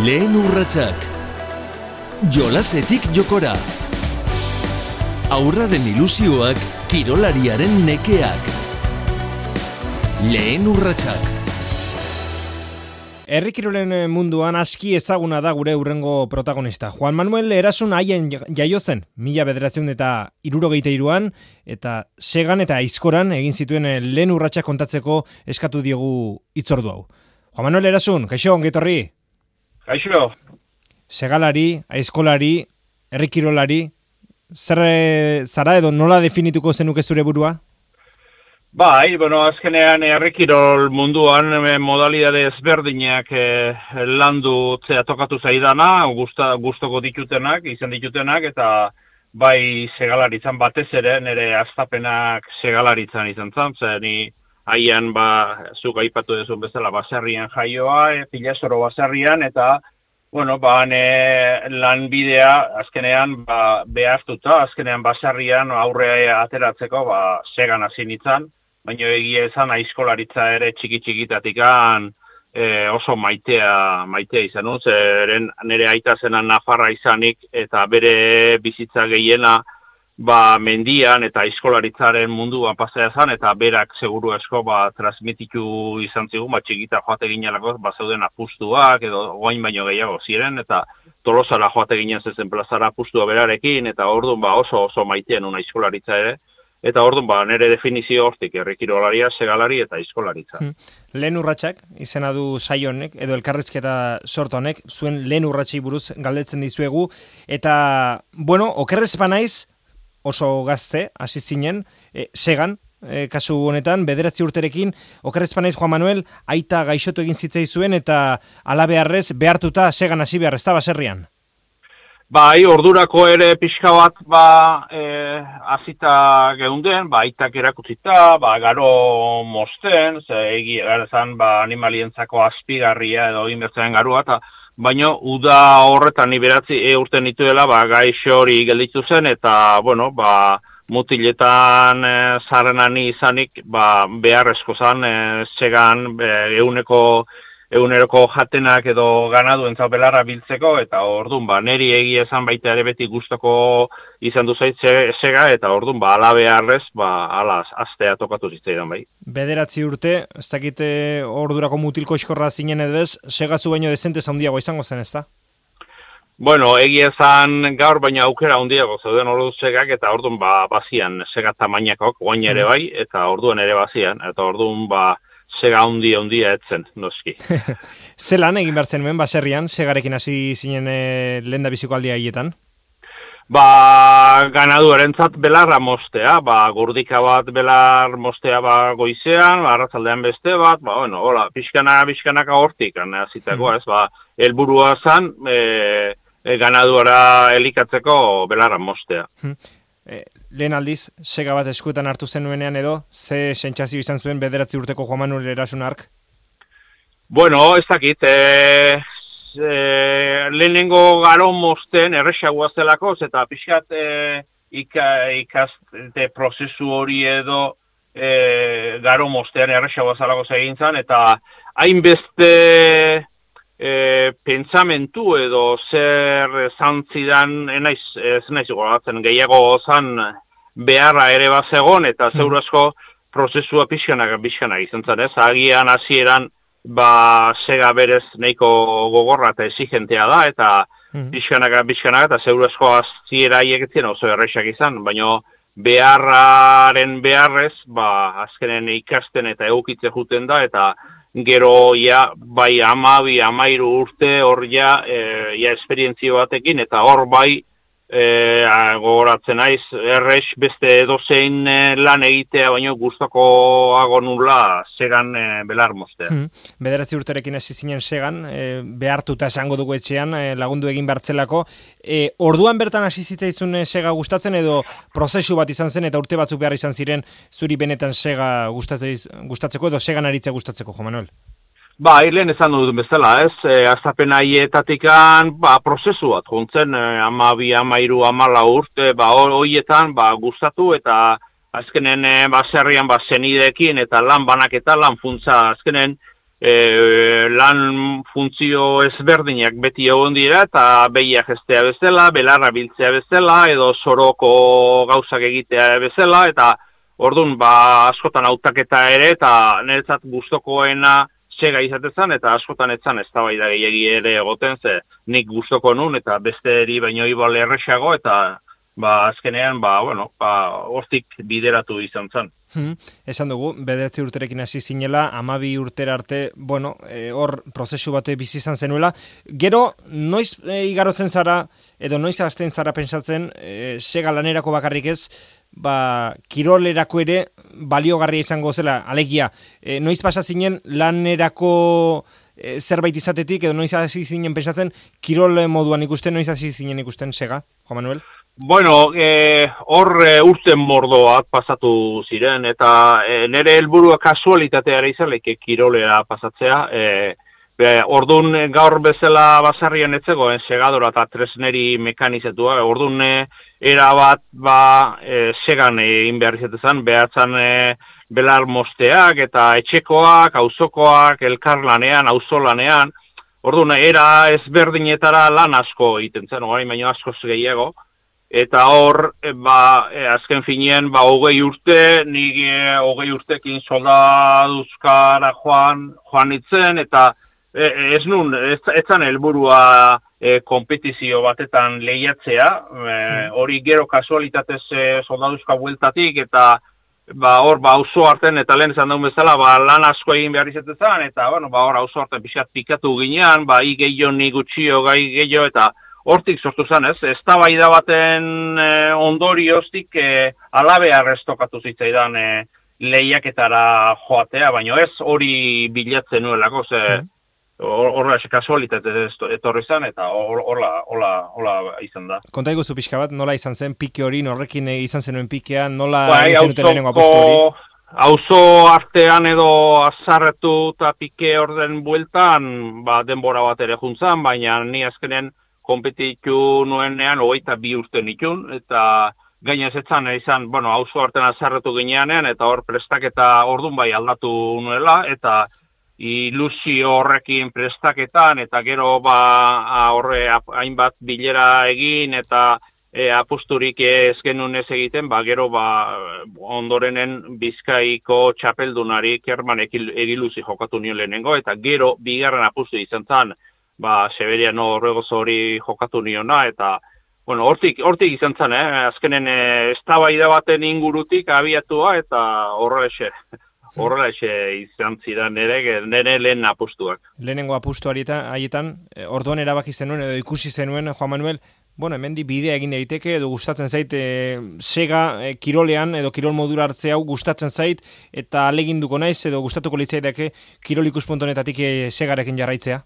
Lehen urratsak. Jolasetik jokora. Aurraren ilusioak, kirolariaren nekeak. Lehen urratsak. Errikirolen munduan aski ezaguna da gure urrengo protagonista. Juan Manuel Erasun haien jaio zen, mila bederatzen eta irurogeite iruan, eta segan eta aizkoran egin zituen lehen urratsak kontatzeko eskatu diogu itzordu hau. Juan Manuel Erasun, kaixo, ongetorri? Kaixo. Segalari, aizkolari, errikirolari, zer eh, zara edo nola definituko zenuke zure burua? Bai, bueno, azkenean herrikirol munduan e, modalidade ezberdinak e, landu zea tokatu zaidana, gusta, gustoko ditutenak, izan ditutenak, eta bai segalaritzan batez ere, nire astapenak segalaritzan izan zan, ze ni haian, ba, zuk aipatu dezun bezala, baserrian jaioa, e, pilazoro baserrian, eta, bueno, ba, ne, lan bidea, azkenean, ba, behartuta, azkenean baserrian aurrea ateratzeko, ba, segan hasi nintzen, baina egia esan aizkolaritza ere txiki txikitatikan e, oso maitea maitea izan dut, eren nire aita zena Nafarra izanik eta bere bizitza gehiena ba, mendian eta aizkolaritzaren munduan pasea zan, eta berak seguru esko ba, transmititu izan zigun, ba, txikita joate ginelako, ba, zeuden apustuak, edo guain baino gehiago ziren, eta tolosara joate ginen zezen plazara apustua berarekin, eta orduan ba, oso oso maitean una aizkolaritza ere, Eta orduan, ba, nire definizio hortik, errikirolaria, segalari eta izkolaritza. Hmm. Lehen urratsak, izena du saionek, edo elkarrizketa sortu honek, zuen lehen urratsei buruz galdetzen dizuegu. Eta, bueno, okerrez naiz oso gazte, hasi zinen, e, segan, e, kasu honetan, bederatzi urterekin, okerrez naiz Juan Manuel, aita gaixotu egin zitzai zuen, eta alabearrez behartuta segan hasi behar, ez da baserrian? Bai, ordurako ere pixka bat ba eh hasita geunden, ba aitak erakutsita, ba garo mosten, ze egi erazan ba animalientzako azpigarria edo inbertzen garua ta baino uda horretan ni beratzi e urte nituela ba gaixo hori gelditu zen eta bueno, ba mutiletan e, izanik ba beharrezko zan e, segan e, eguneroko jatenak edo ganadu entzau belarra biltzeko, eta ordun ba, neri egi esan baita ere beti gustoko izan du zaitze sega, eta ordun ba, alabe harrez, ba, alaz, astea tokatu zitzaidan bai. Bederatzi urte, ez dakite ordurako mutilko eskorra zinen edo ez, sega zu baino dezente zaundiago izango zen ez da? Bueno, egi esan gaur baina aukera handiago zeuden ordu segak eta ordun ba bazian sega tamainakok guain ere mm. bai eta orduan ere bazian eta ordun ba sega handi handia etzen, noski. Zelan egin behar zen baserrian, segarekin hasi zinen e, lehen da biziko aldia hietan? Ba, ganadu erentzat belarra mostea, ba, gurdika bat belar mostea ba, goizean, ba, arratzaldean beste bat, ba, bueno, hola, pixkana, pixkanaka hortik, aziteko, hmm. ez, ba, helburua zan, e, e, ganaduara elikatzeko belarra mostea. Hmm. E, lehen aldiz, sega bat eskuetan hartu zenuenean edo, ze sentsazio izan zuen bederatzi urteko Juan Manuel erasun ark? Bueno, ez dakit, e, e, lehenengo garo mosten erresagoa zelako, eta pixkat e, ikaste prozesu hori edo e, garo mostean erresagoa zelako zegin eta hainbeste e, pentsamentu edo zer zantzidan, enaiz, ez naiz gogatzen, gehiago zan beharra ere bazegon, eta hmm. zeur asko prozesua pixkanak, pixkanak izan zen, ez? Agian hasieran ba, sega berez nahiko gogorra eta exigentea da, eta hmm. pixkanak, pixkanak, eta zeur asko aziera oso errexak izan, baina beharraren beharrez, ba, azkenen ikasten eta egukitze juten da, eta gero ja bai amabi amairu urte hor ja, e, ja esperientzio batekin eta hor bai e, gogoratzen naiz errex beste edozein e, lan egitea baino gustako agonula segan e, belar mostea. Hmm. Bederatzi urterekin hasi zinen segan, e, behartuta esango dugu etxean e, lagundu egin bertzelako. E, orduan bertan hasi zitzaizun e, sega gustatzen edo prozesu bat izan zen eta urte batzuk behar izan ziren zuri benetan sega gustatzeko edo segan aritza gustatzeko, Jo Manuel? Ba, lehen esan dut bezala, ez, e, aztapen aietatikan, ba, prozesu bat, juntzen, e, ama bi, ama iru, ama urte, ba, horietan, ba, gustatu, eta azkenen, e, ba, zerrian, ba, zenidekin, eta lan banak eta lan funtza, azkenen, e, lan funtzio ezberdinak beti egon dira eta behiak estea bezala, belarra biltzea bezala edo soroko gauzak egitea bezala eta orduan ba askotan hautaketa ere eta niretzat gustokoena sega izatezan eta askotan etzan ez da gehiagi ere egoten ze nik gustoko nun eta beste eri baino ibal erresago eta ba azkenean ba bueno ba hortik bideratu izan zen. Hmm, esan dugu, bederatzi urterekin hasi zinela, amabi urtera arte, bueno, e, hor prozesu bate bizi izan zenuela. Gero, noiz e, igarotzen zara, edo noiz azten zara pensatzen, e, sega lanerako bakarrik ez, ba, kirolerako ere baliogarria izango zela, alegia. E, noiz pasa zinen lanerako e, zerbait izatetik, edo noiz hasi zinen pensatzen, kirol moduan ikusten, noiz hasi zinen ikusten sega, Juan Manuel? Bueno, eh, hor e, urten mordoak pasatu ziren, eta e, nire helburua kasualitatea izan leke kirolera pasatzea. E, be, ordun gaur bezala basarrian etzegoen segadora eta tresneri mekanizatua. Ordun e, era bat ba, e, segan egin behar izatezen, behatzen e, belar mosteak eta etxekoak, auzokoak, elkar lanean, auzo lanean. Ordun era ezberdinetara lan asko egiten zen, orain baino asko gehiago eta hor, e, ba, e, azken finean, ba, hogei urte, nik e, hogei urtekin soldaduzkara joan, joan itzen, eta e, ez nun, ez, ez zan helburua e, kompetizio batetan lehiatzea, e, hori gero kasualitatez e, soldaduzka bueltatik, eta ba, hor, ba, auzo arten, eta lehen esan daun bezala, ba, lan asko egin behar izatetan, eta, bueno, ba, hor, auzo arten pixat pikatu ginean, ba, i gehiago, ni gutxio, gai gehiago, eta, hortik sortu zen, ez? Ez da baten e, ondorioztik e, alabe arrestokatu zitzaidan e, lehiaketara joatea, baina ez hori bilatzen nuelako, ze horra mm. kasualitate etorri zen, eta horla, horla, horla izan da. Konta iguzu pixka bat, nola izan zen pike hori, norrekin izan zenuen pikea, nola bai, izan zenuten lehenengo apostu hori? Auzo artean edo azarretu eta pike orden bueltan, ba, denbora bat ere juntzan, baina ni azkenen kompetitu nuenean hogeita bi urte nitun, eta gaina ezetzan izan, bueno, hauzo artean azarretu gineanean, eta hor prestaketa ordun bai aldatu nuela, eta ilusio horrekin prestaketan, eta gero ba horre hainbat bilera egin, eta e, aposturik ez genuen ez egiten, ba, gero ba, ondorenen bizkaiko txapeldunari kerman egiluzi jokatu nio lehenengo, eta gero bigarren apustu izan zan, ba, Severiano horregoz hori jokatu niona, eta, bueno, hortik, hortik izan zen, eh? azkenen eh, ez baten ingurutik abiatua, eta horre horrela izan zidan nire, nire lehen apustuak. Lehenengo apustu haietan, eh, orduan erabaki zenuen, edo ikusi zenuen, Juan Manuel, Bueno, hemen di bidea egin daiteke edo gustatzen zait e, sega e, kirolean edo kirol modura hartze hau gustatzen zait eta aleginduko naiz edo gustatuko litzaidake kirol ikuspuntonetatik e, segarekin jarraitzea.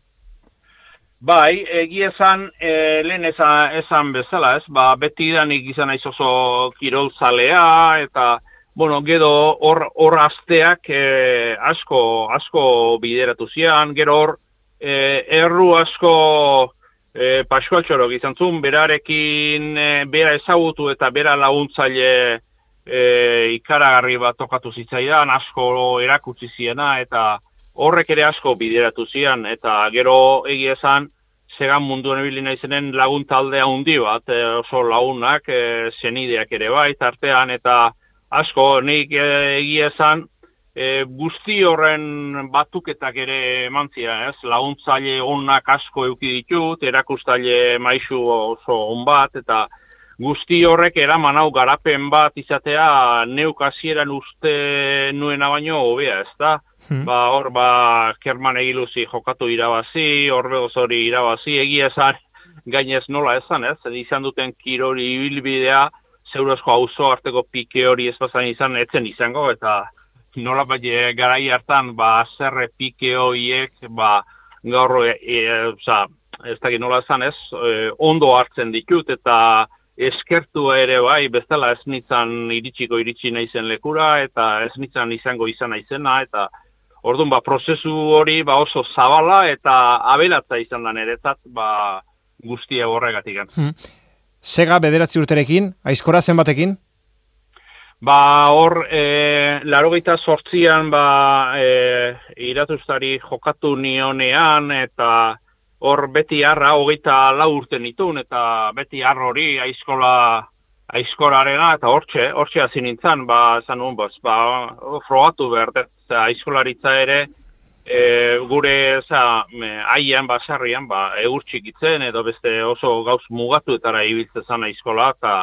Bai, egia esan, e, lehen esan, bezala, ez? Ba, beti idanik izan aiz oso kirol zalea, eta, bueno, gero hor, hor asteak e, asko, asko bideratu zian, gero hor, e, erru asko e, pasualtxorok izan zuen, berarekin e, bera ezagutu eta bera laguntzaile e, ikaragarri bat tokatu zitzaidan, asko erakutsi ziena, eta horrek ere asko bideratu zian, eta gero egia esan, segan mundu nebili naizenen lagun taldea handi bat, e, oso lagunak, e, zenideak ere bai, tartean, eta asko, nik e, egia esan, e, guzti horren batuketak ere emantzia, ez? Laguntzaile onak asko euki ditut, erakustaile maisu oso on bat, eta guzti horrek eraman hau garapen bat izatea neuk hasieran uste nuena baino hobea, ez da? Hmm. Ba, hor, ba, kerman egiluzi jokatu irabazi, horre hori irabazi, egia esan, gainez nola esan, ez? Izan duten kirori ibilbidea, zeurezko auzo arteko pike hori ez bazan izan, etzen izango, eta nola bai garai hartan, ba, zerre pike horiek, ba, gaur, e, e, oza, ez dakit nola esan, ez? E, ondo hartzen ditut, eta eskertu ere bai, bestela ez nitzan iritsiko iritsi naizen lekura, eta ez nitzan izango izan naizena, eta Orduan, ba, prozesu hori ba, oso zabala eta abelatza izan da niretzat ba, guztia horregatik. Hmm. Sega bederatzi urterekin, aizkora zenbatekin? Ba, hor, e, laro sortzian, ba, e, iratuztari jokatu nionean, eta hor beti harra, hogeita lau urte nitun, eta beti harro hori aizkola, aizkolarena, eta hortxe, hortxe hasi nintzen, ba, zan nun, ba, frogatu behar, aizkolaritza ere, e, gure, za, aian, basarrian, ba, egur txikitzen, edo beste oso gauz mugatu, eta ibiltzezan aizkola, eta,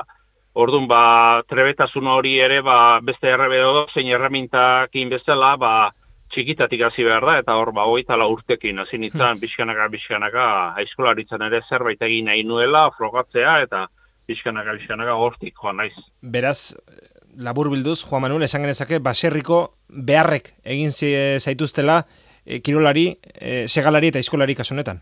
Orduan, ba, trebetasun hori ere, ba, beste errebedo, zein erremintak bezala, ba, txikitatik hasi behar da, eta hor, ba, hogeita la urtekin, hasi nintzen, hmm. bizkanaka, bizkanaka, aizkolaritzen ere zerbait egin nahi nuela, frogatzea, eta bizkanaka, bizkanaka, hortik, joan naiz. Beraz, labur bilduz, Juan Manuel, esan genezake, baserriko beharrek egin zaituztela, e, kirolari, e, segalari eta aizkolari kasunetan.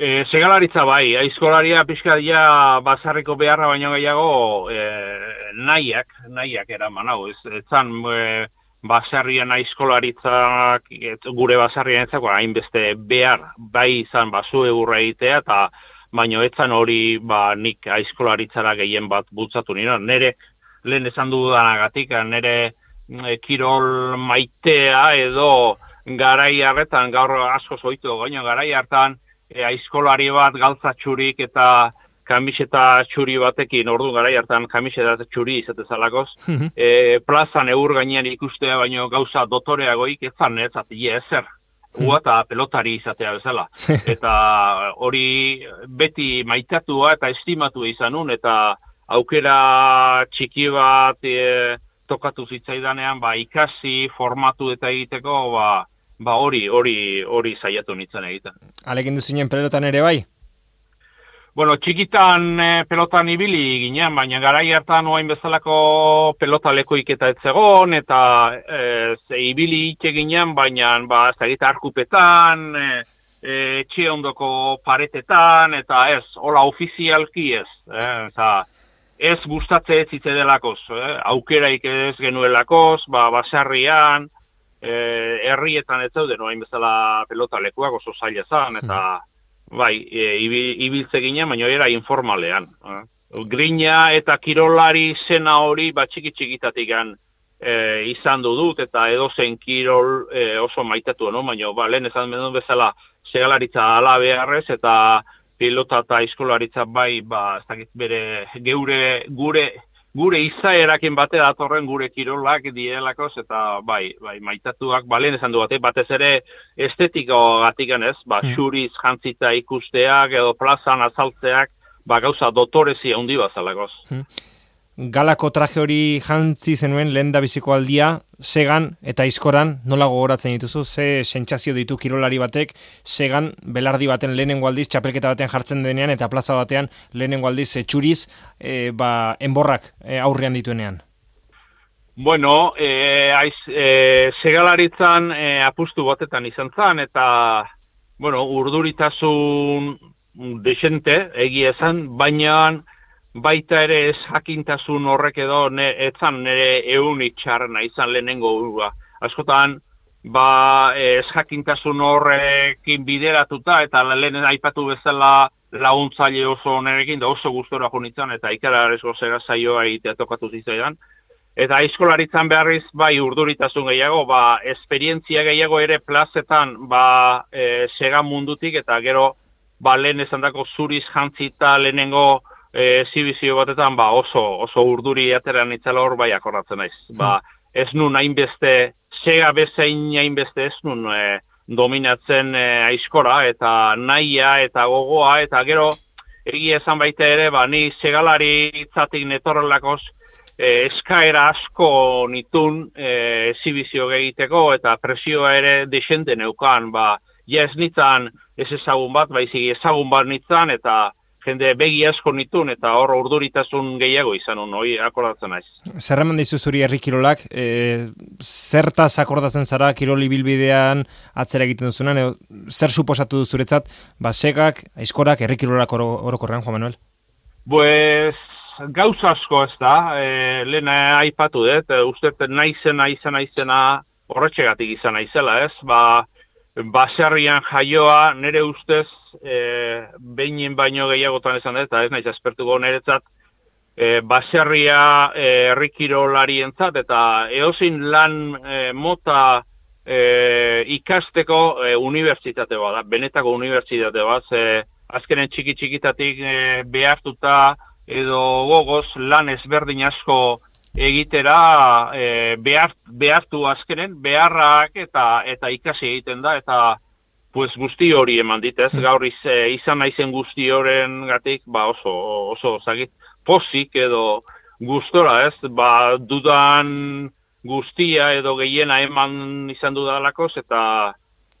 E, segalaritza bai, aizkolaria pixkadia basarriko beharra baino gehiago e, nahiak, nahiak eraman. Hau, ez, etzan e, basarrian aizkolaritzak, gure basarrian etzako hainbeste behar, bai izan basu egurra egitea, eta baino etzan hori ba, nik aizkolaritzara gehien bat bultzatu nire, nire lehen esan dudanagatik, nire e, kirol maitea edo garai harretan, gaur asko zoitu, gaino garai hartan, e, aizkolari bat galtza txurik eta kamiseta txuri batekin, ordu gara hartan kamiseta txuri izate zalakoz, mhm. e, plazan eur gainean ikustea baino gauza dotoreagoik ez zan ez ati ezer, mhm. ua eta pelotari izatea bezala. Eta hori beti maitatua eta estimatu izanun, eta aukera txiki bat e, tokatu zitzaidanean, ba, ikasi, formatu eta egiteko, ba, ba hori hori hori saiatu nintzen egiten. Alekin duzinen pelotan ere bai? Bueno, txikitan e, pelotan ibili ginen, baina garai hartan oain bezalako pelota lekoik eta etzegon, eta e, ze ibili ite ginen, baina ba, ez da arkupetan, e, e, txe ondoko paretetan, eta ez, hola ofizialki ez, e, eta ez gustatze ez hitze delakoz, eh? aukeraik ez genuelakoz, ba, basarrian, eh, herrietan ez zauden, noain bezala pelota lekuak oso zaila zan, eta hmm. bai, e, ibiltze ginen, baina era informalean. Eh. Grina eta kirolari zena hori, bat txiki txikitatik e, izan du dut, eta edozen kirol e, oso maitatu, no? baina ba, lehen bedun bezala segalaritza ala beharrez, eta pilota eta eskolaritza bai, ba, ez dakit bere geure, gure gure izaerakin bate datorren gure kirolak dielakoz eta bai, bai maitatuak balen esan du bate batez ere estetiko gatikan ez, ba hmm. xuriz jantzita ikusteak edo plazan azaltzeak ba gauza dotorezi handi bazalakoz. Hmm galako traje hori jantzi zenuen lehen da biziko aldia, segan eta izkoran nola gogoratzen dituzu, ze sentsazio ditu kirolari batek, segan belardi baten lehenengo aldiz, txapelketa batean jartzen denean, eta plaza batean lehenengo aldiz etxuriz, e, ba, enborrak e, aurrean dituenean. Bueno, e, aiz, e, segalaritzan e, apustu batetan izan zan, eta bueno, urduritasun desente, egia esan, baina baita ere ez jakintasun horrek edo ne, etzan nire eun itxarrena izan lehenengo urua. Askotan, ba, ez jakintasun horrekin bideratuta eta lehen aipatu bezala laguntzaile oso nerekin da oso gustora junitzen eta ikara arezko zera zaioa egitea tokatu zizaidan. Eta aizkolaritzan beharriz, bai, urduritasun gehiago, ba, esperientzia gehiago ere plazetan, ba, e, segan mundutik, eta gero, ba, lehen esan dako zuriz jantzita lehenengo, e, zibizio batetan ba oso oso urduri ateran itzala hor bai akordatzen naiz. Ba, ez nun hainbeste sega bezain hainbeste ez nun e, dominatzen e, aizkora eta naia eta gogoa eta gero egia esan baita ere ba ni segalari itzatik netorrelakoz e, eskaera asko nitun e, zibizio egiteko eta presioa ere desente neukan ba ja ez nitzan ez ezagun bat baizik ezagun bat nitzan eta jende begi asko nitun eta hor urduritasun gehiago izan un, hoi akordatzen naiz. Zer eman dizu zuri herri kirolak, e, zertaz akordatzen zara kiroli bilbidean atzera egiten duzunan, edo, zer suposatu duzuretzat, ba, segak, aizkorak, herri kirolak orokorrean, Juan Manuel? Pues, gauza asko ez da, e, lehen aipatu dut, e, uste naizena, izena, izena, horretxegatik izan naizela, ez? Ba, baserrian jaioa nire ustez e, behinen baino gehiagotan esan dut, eta ez naiz aspertuko niretzat e, baserria e, herrikirolari entzat, eta eozin lan e, mota e, ikasteko e, unibertsitate bat, benetako unibertsitate bat, ze azkenen txiki txikitatik e, behartuta edo gogoz lan ezberdin asko egitera e, behart, behartu azkenen beharrak eta eta ikasi egiten da eta pues guzti hori eman ditez, hmm. gaur iz, izan naizen guzti horren gatik, ba oso, oso zagit, pozik edo gustora ez, ba dudan guztia edo gehiena eman izan dudalakoz eta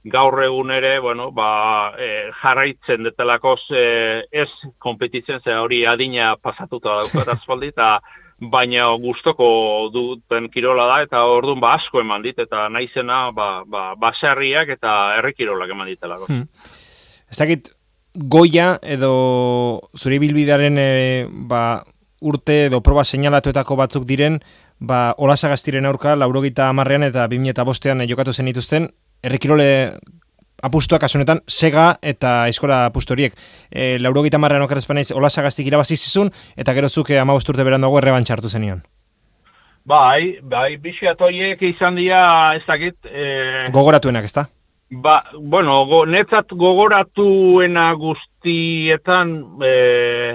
gaur egun ere, bueno, ba, e, jarraitzen detelakoz e, ez kompetitzen, ze hori adina pasatuta daukat azpaldi, eta baina gustoko duten kirola da, eta orduan ba asko eman dit, eta naizena ba, ba, baserriak eta herrikirolak eman ditelako. Hmm. Ez dakit, goia edo zure bilbidaren e, ba, urte edo proba seinalatuetako batzuk diren, ba, olasagaztiren aurka, laurogita amarrean eta bimie eta bostean jokatu zen ituzten, errekirole apustuak asunetan sega eta eskola apustu horiek. E, laurogita amarrean okerazpan naiz olasagaztik irabazizizun, eta gero zuke ama bosturte beran dago erreban txartu zenion. Bai, bai, bixiatoiek izan dira, ez dakit... E... Gogoratuenak, ez da? Ba, bueno, go, netzat gogoratuena guztietan, e,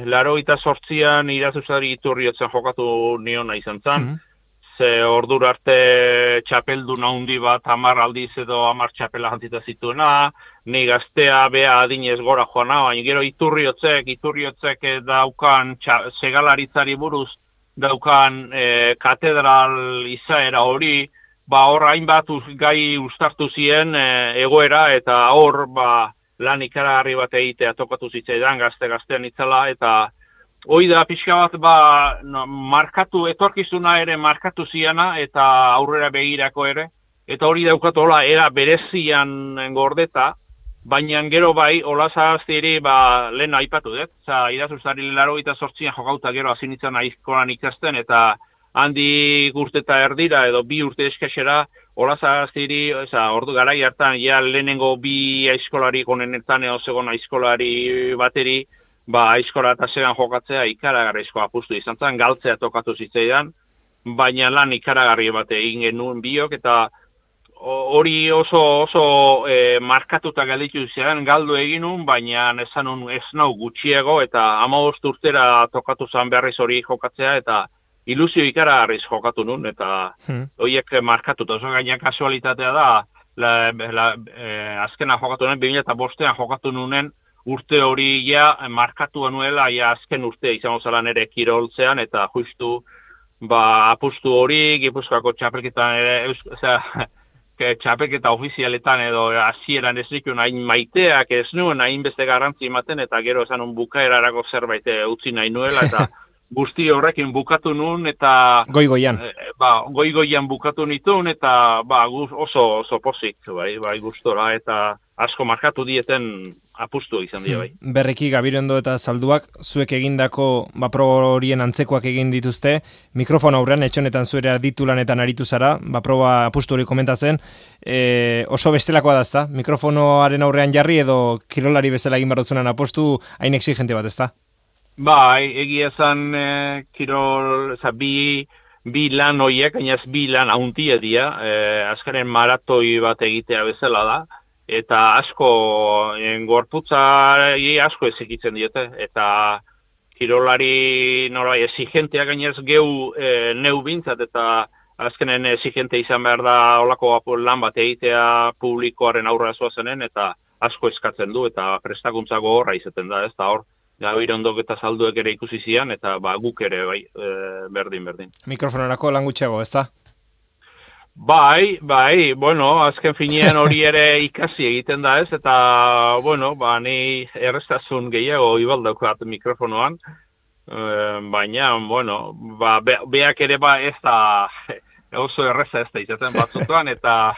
laro eta sortzian irazuzari iturriotzen jokatu niona izan zen. Mm -hmm. Ze ordur arte txapeldu naundi bat amar aldiz edo amar txapela jantzita zituena, ni gaztea bea adinez gora joana, baina gero iturriotzek, iturriotzek daukan txa, segalaritzari buruz, daukan e, katedral izaera hori, ba hor hainbat gai ustartu ziren e, egoera eta hor ba lan ikaragarri bat egitea tokatu zitzaidan gazte gaztean itzala eta hoi da pixka bat ba markatu etorkizuna ere markatu ziana eta aurrera begirako ere. Eta hori daukatu hola era berezian gordeta baina gero bai hola zaztiri ba lehen aipatu dut za idazuzari laro eta sortzian jokauta gero azinitzen aizkoan ikasten eta handi urte eta erdira edo bi urte eskesera, horaz agaztiri, eza, ordu garai hartan, ja lehenengo bi aizkolari gonenetan eo zegoen aizkolari bateri, ba aizkola eta zegan jokatzea ikaragarrizko apustu izan zen, galtzea tokatu zitzaidan, baina lan ikaragarri bate egin genuen biok, eta hori oso oso e, markatuta galditu ziren, galdu eginun, baina esan ez nau gutxiego, eta ama urtera tokatu zen beharriz hori jokatzea, eta ilusio ikara harriz jokatu nun, eta hmm. horiek markatu, oso gainak kasualitatea da, la, la, eh, azkena jokatu nuen, 2000 eta bostean jokatu nunen, urte hori ja markatu nuela, ja azken urte izan zela nere kiroltzean, eta justu, ba, apustu hori, gipuzkoako txapelketan ere, osea, txapelketa ofizialetan edo hasieran ez dikun hain maiteak ez nuen hain beste garrantzi ematen eta gero esan un bukaerarako zerbait utzi nahi nuela eta guzti horrekin bukatu nun eta goigoian. E, ba, goigoian bukatu nitun eta ba, oso oso pozik bai, bai gustora eta asko markatu dieten apustu izan dira bai. Hmm. Berriki Gabirondo eta Salduak zuek egindako ba proba horien antzekoak egin dituzte. Mikrofon aurrean etxonetan zuere aditu lanetan aritu zara, ba proba apustu hori komentatzen. E, oso bestelakoa da, ezta? Mikrofonoaren aurrean jarri edo kirolari bezala egin barrotzunan apostu hain exigente bat, ezta? Bai, egia zan e, kirol, za, bi, bi lan hoiek, gainaz bi lan hauntia dira, e, azkaren maratoi bat egitea bezala da, eta asko, en, gorputza asko ezekitzen diote, eta kirolari norai exigentea gainaz geu e, neu bintzat, eta azkenen exigente izan behar da olako lan bat egitea publikoaren aurra zenen, eta asko eskatzen du, eta prestakuntza gogorra izaten da, ez da hor, Gabir ondok eta salduek ere ikusi zian, eta ba, guk ere bai, e, berdin, berdin. Mikrofonarako lan gutxeago, ez da? Bai, bai, bueno, azken finean hori ere ikasi egiten da ez, eta, bueno, ba, ni errestazun gehiago ibaldaukat mikrofonoan, e, baina, bueno, ba, be, beak ere ba ez da, oso erreza ez da izaten batzutuan, eta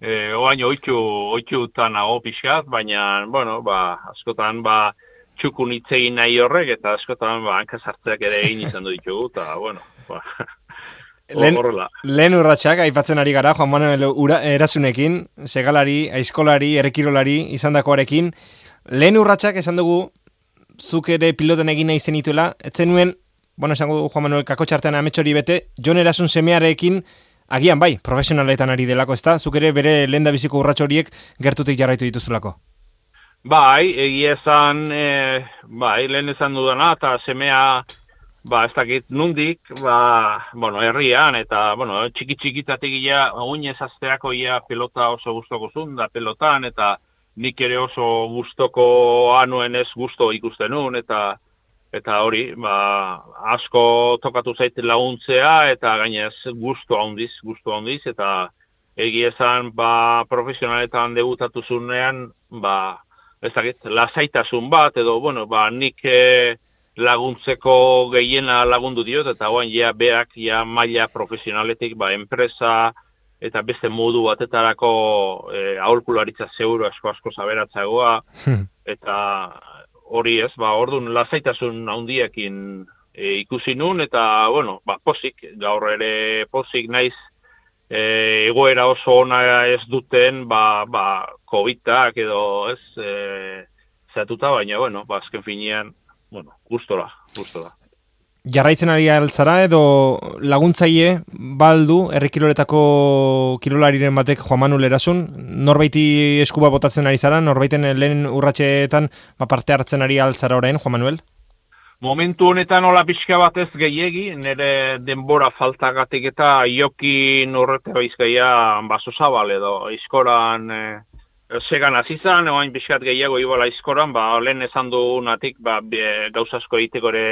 e, oain oitxu, oitxu tan pixkat, baina, bueno, ba, askotan, ba, txukun itzegin nahi horrek, eta askotan ba, hankasartzeak ere egin izan du ditugu, eta, bueno, ba, Lehen, lehen urratxak, aipatzen ari gara, Juan Manuel ura, erasunekin, segalari, aizkolari, errekirolari, izan dakoarekin. Lehen urratxak, esan dugu, zuk ere piloten egin nahi zenituela, etzen nuen bueno, esango du Juan Manuel Kakotxartean ametxori bete, Jon Erasun semearekin, agian bai, profesionaletan ari delako, ez da? Zuk ere bere lehen biziko urratxoriek gertutik jarraitu dituzulako. Bai, egia esan, e, bai, lehen esan dudana, eta semea, ba, ez dakit nundik, ba, bueno, herrian, eta, bueno, txiki txikitatik ia, oinez azteako ia pelota oso gustoko zun, da pelotan, eta nik ere oso gustoko anuen ez gusto ikusten nun, eta, eta hori, ba, asko tokatu zaite laguntzea, eta gainez gusto handiz, gusto handiz, eta egia esan, ba, profesionaletan debutatu zunean, ba, ez dakit, lasaitasun bat, edo, bueno, ba, nik e, laguntzeko gehiena lagundu diot, eta guan, ja, beak, ja, maila profesionaletik, ba, enpresa, eta beste modu batetarako e, aholkularitza zeuro asko asko zaberatzagoa, hmm. eta hori ez, ba, orduan, lasaitasun handiekin e, ikusi nun, eta, bueno, ba, posik, gaur ere posik naiz, e, egoera oso ona ez duten ba, ba, COVID-ak edo ez e, zatuta, baina, bueno, ba, azken finean, bueno, gustora, gustora. Jarraitzen ari altzara edo laguntzaile baldu errikiloretako kirolariren batek Juan Manuel erasun, norbaiti eskuba botatzen ari zara, norbaiten lehen urratxeetan ba, parte hartzen ari altzara orain, Juan Manuel? Momentu honetan hola pixka batez gehiegi, nire denbora faltagatik eta ioki norrete bizkaia baso zabal edo izkoran e, segan azizan, oain pixkat gehiago ibala izkoran, ba, lehen esan du natik, ba, gauzasko egiteko ere,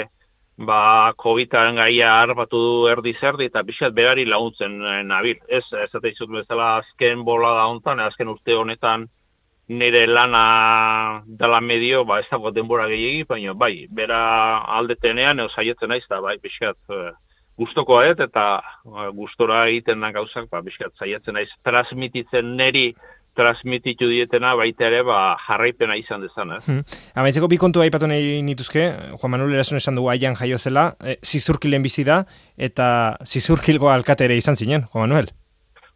ba, COVID-aren gaia harbatu du erdi zerdi eta pixkat berari laguntzen e, nabil. Ez, ez eta izut bezala azken bola da hontan, azken urte honetan, nire lana dela medio, ba, ez dago denbora gehiagi, baina bai, bera aldetenean, eo saietzen naiz, eta bai, pixkat, uh, gustoko eta uh, gustora egiten da gauzak, ba, pixkat, saiatzen naiz, transmititzen neri, transmititu dietena baita ere ba, jarraipena izan dezan. Eh? Hmm. Amaitzeko bi kontu aipatu nahi nituzke, Juan Manuel Erasun esan dugu aian jaio zela, e, zizurkilen bizi da, eta zizurkilgo alkatere izan zinen, Juan Manuel?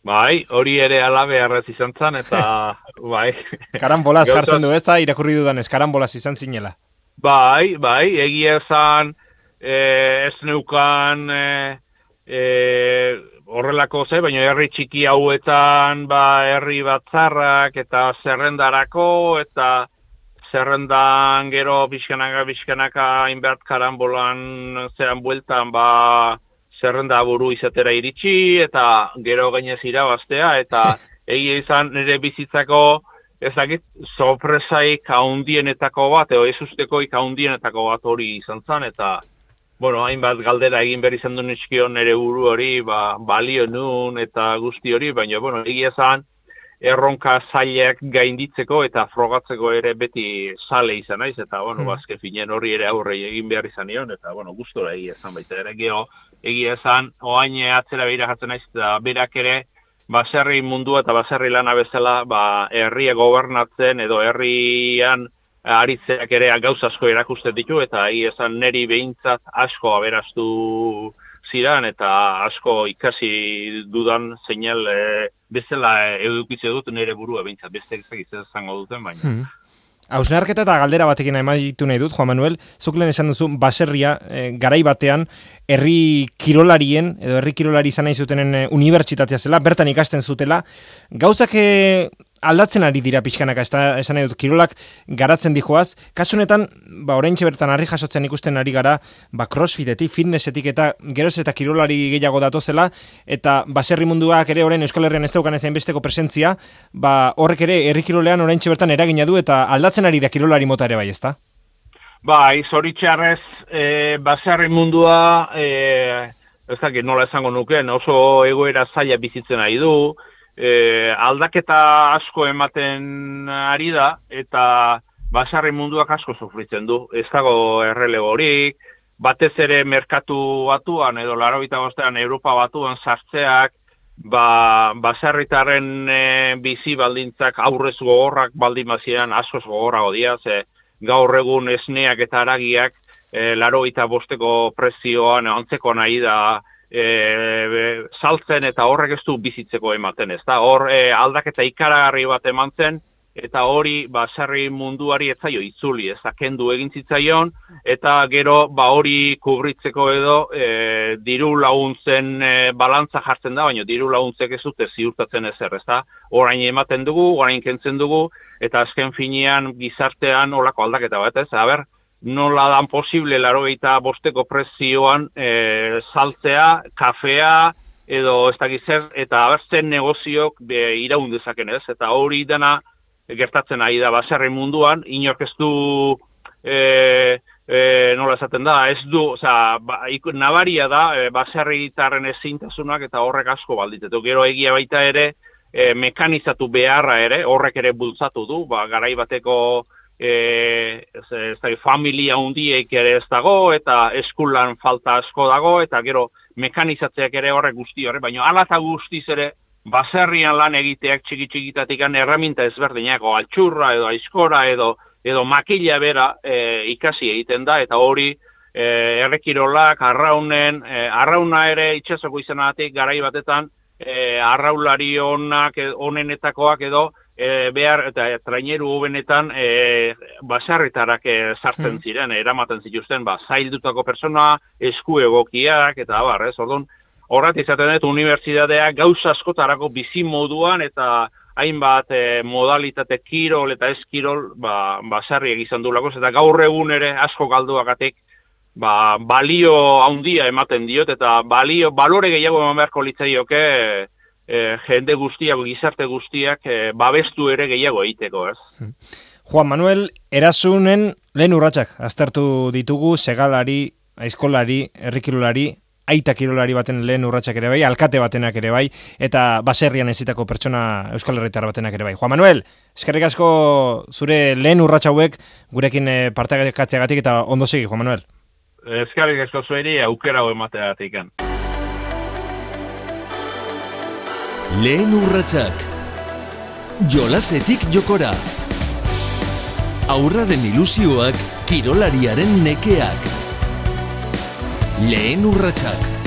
Bai, hori ere alabe arrez izan zen, eta bai. Karambolaz jartzen du ez da, irakurri dudan ez, karambolaz izan zinela. Bai, bai, egia esan, e, ez neukan e, e, horrelako ze, baina herri txiki hauetan, ba, herri batzarrak eta zerrendarako, eta zerrendan gero bizkanaka, bizkanaka, inbert karambolan zeran bueltan, ba, zerrenda buru izatera iritsi, eta gero gainez irabaztea, eta egia izan nire bizitzako ezagit sorpresaik haundienetako bat, edo ez usteko haundienetako bat hori izan zen, eta bueno, hainbat galdera egin behar izan duen eskion nire buru hori, ba, balio nun eta guzti hori, baina bueno, egia izan, erronka zailak gainditzeko eta frogatzeko ere beti sale izan naiz eta bueno, hmm. bazke finen hori ere aurre egin behar izan nion eta bueno, gustora egia izan baita ere geho, egia esan, oain atzera behira jatzen naiz, eta berak ere, baserri mundua eta baserri lana bezala, ba, herria gobernatzen edo herrian aritzeak ere gauz asko erakusten ditu, eta egia esan neri behintzat asko aberastu ziran, eta asko ikasi dudan seinal e, bezala edukitze dut nire burua behintzat, beste ezagitza zango duten, baina. Hmm. Hausnarketa eta galdera batekin emaitu nahi dut, Juan Manuel, zuk lehen esan duzu, baserria, e, garai batean, herri kirolarien, edo herri kirolari izan nahi zutenen e, unibertsitatea zela, bertan ikasten zutela, gauzak e, aldatzen ari dira pixkanaka, ez esan dut, kirolak garatzen dijoaz, kasunetan, ba, orain bertan harri jasotzen ikusten ari gara, ba, crossfitetik, fitnessetik eta geroz eta kirolari gehiago datozela, eta baserri munduak ere orain Euskal Herrian ez daukan ezain besteko presentzia, ba, horrek ere herri kirolean orain bertan eragina du, eta aldatzen ari da kirolari mota ere bai, ez da? Bai, zoritxarrez, e, baserri mundua, e, ez dakit nola esango nuken, oso egoera zaila bizitzen ari du, e, aldaketa asko ematen ari da, eta basarri munduak asko sufritzen du. Ez dago errelegorik, batez ere merkatu batuan, edo laro bostean Europa batuan sartzeak, ba, basarritaren e, bizi baldintzak aurrez gogorrak baldin bazian asko gogorrago dira, ze gaur egun esneak eta aragiak e, laro bosteko prezioan antzeko nahi da e, saltzen eta horrek ez du bizitzeko ematen ez da. Hor e, aldaketa ikaragarri bat eman zen, eta hori baserri munduari ez zaio itzuli, ez kendu egin zitzaion, eta gero ba hori kubritzeko edo e, diru laguntzen e, balantza jartzen da, baina diru laguntzek ez dute ziurtatzen ezer, ez da? Orain ematen dugu, orain kentzen dugu, eta azken finean gizartean olako aldaketa bat, ez? Aber, nola dan posible laro eta bosteko prezioan e, saltzea, kafea, edo ez dakiz zer, eta abertzen negoziok be, iraun dezaken ez, eta hori dena gertatzen ari da baserri munduan, inork ez du e, e, nola esaten da, ez du, oza, ba, nabaria da, e, baserri ezintasunak eta horrek asko balditetu. Gero egia baita ere, e, mekanizatu beharra ere, horrek ere bultzatu du, ba, garai bateko e, ez, ez familia hundiek ere ez dago, eta eskulan falta asko dago, eta gero mekanizatzeak ere horrek guzti horre, baina ala eta guztiz ere, baserrian lan egiteak txiki txikitatik erraminta ezberdinako altxurra edo aizkora edo edo makila bera e, ikasi egiten da eta hori e, errekirolak arraunen e, arrauna ere itxasoko izanatik garai batetan e, arraulari honak honenetakoak edo e, behar eta traineru hobenetan e, basarritarak e, sartzen hmm. ziren, eramaten zituzten, ba, zaildutako persona, esku egokiak, eta abar, ez, orduan, horrat izaten dut, unibertsitatea gauza askotarako bizi moduan, eta hainbat e, modalitate kirol eta ez kirol, ba, basarri egizan du eta gaur egun ere asko galduagatik, ba, balio handia ematen diot, eta balio, balore gehiago eman beharko litzaioke, e, jende guztiak, gizarte guztiak e, babestu ere gehiago egiteko, ez? Hmm. Juan Manuel, erasunen lehen urratsak aztertu ditugu, segalari, aizkolari, errikilolari, aita kirolari baten lehen urratsak ere bai, alkate batenak ere bai, eta baserrian ezitako pertsona Euskal Herritar batenak ere bai. Juan Manuel, eskerrik asko zure lehen urratsa hauek gurekin e, partekatzeagatik eta ondo segi, Juan Manuel. Eskerrik asko zueri aukera hau emateagatik. Lehen urratsak. Jolasetik jokora. Aurraren ilusioak kirolariaren nekeak. Lehen urratsak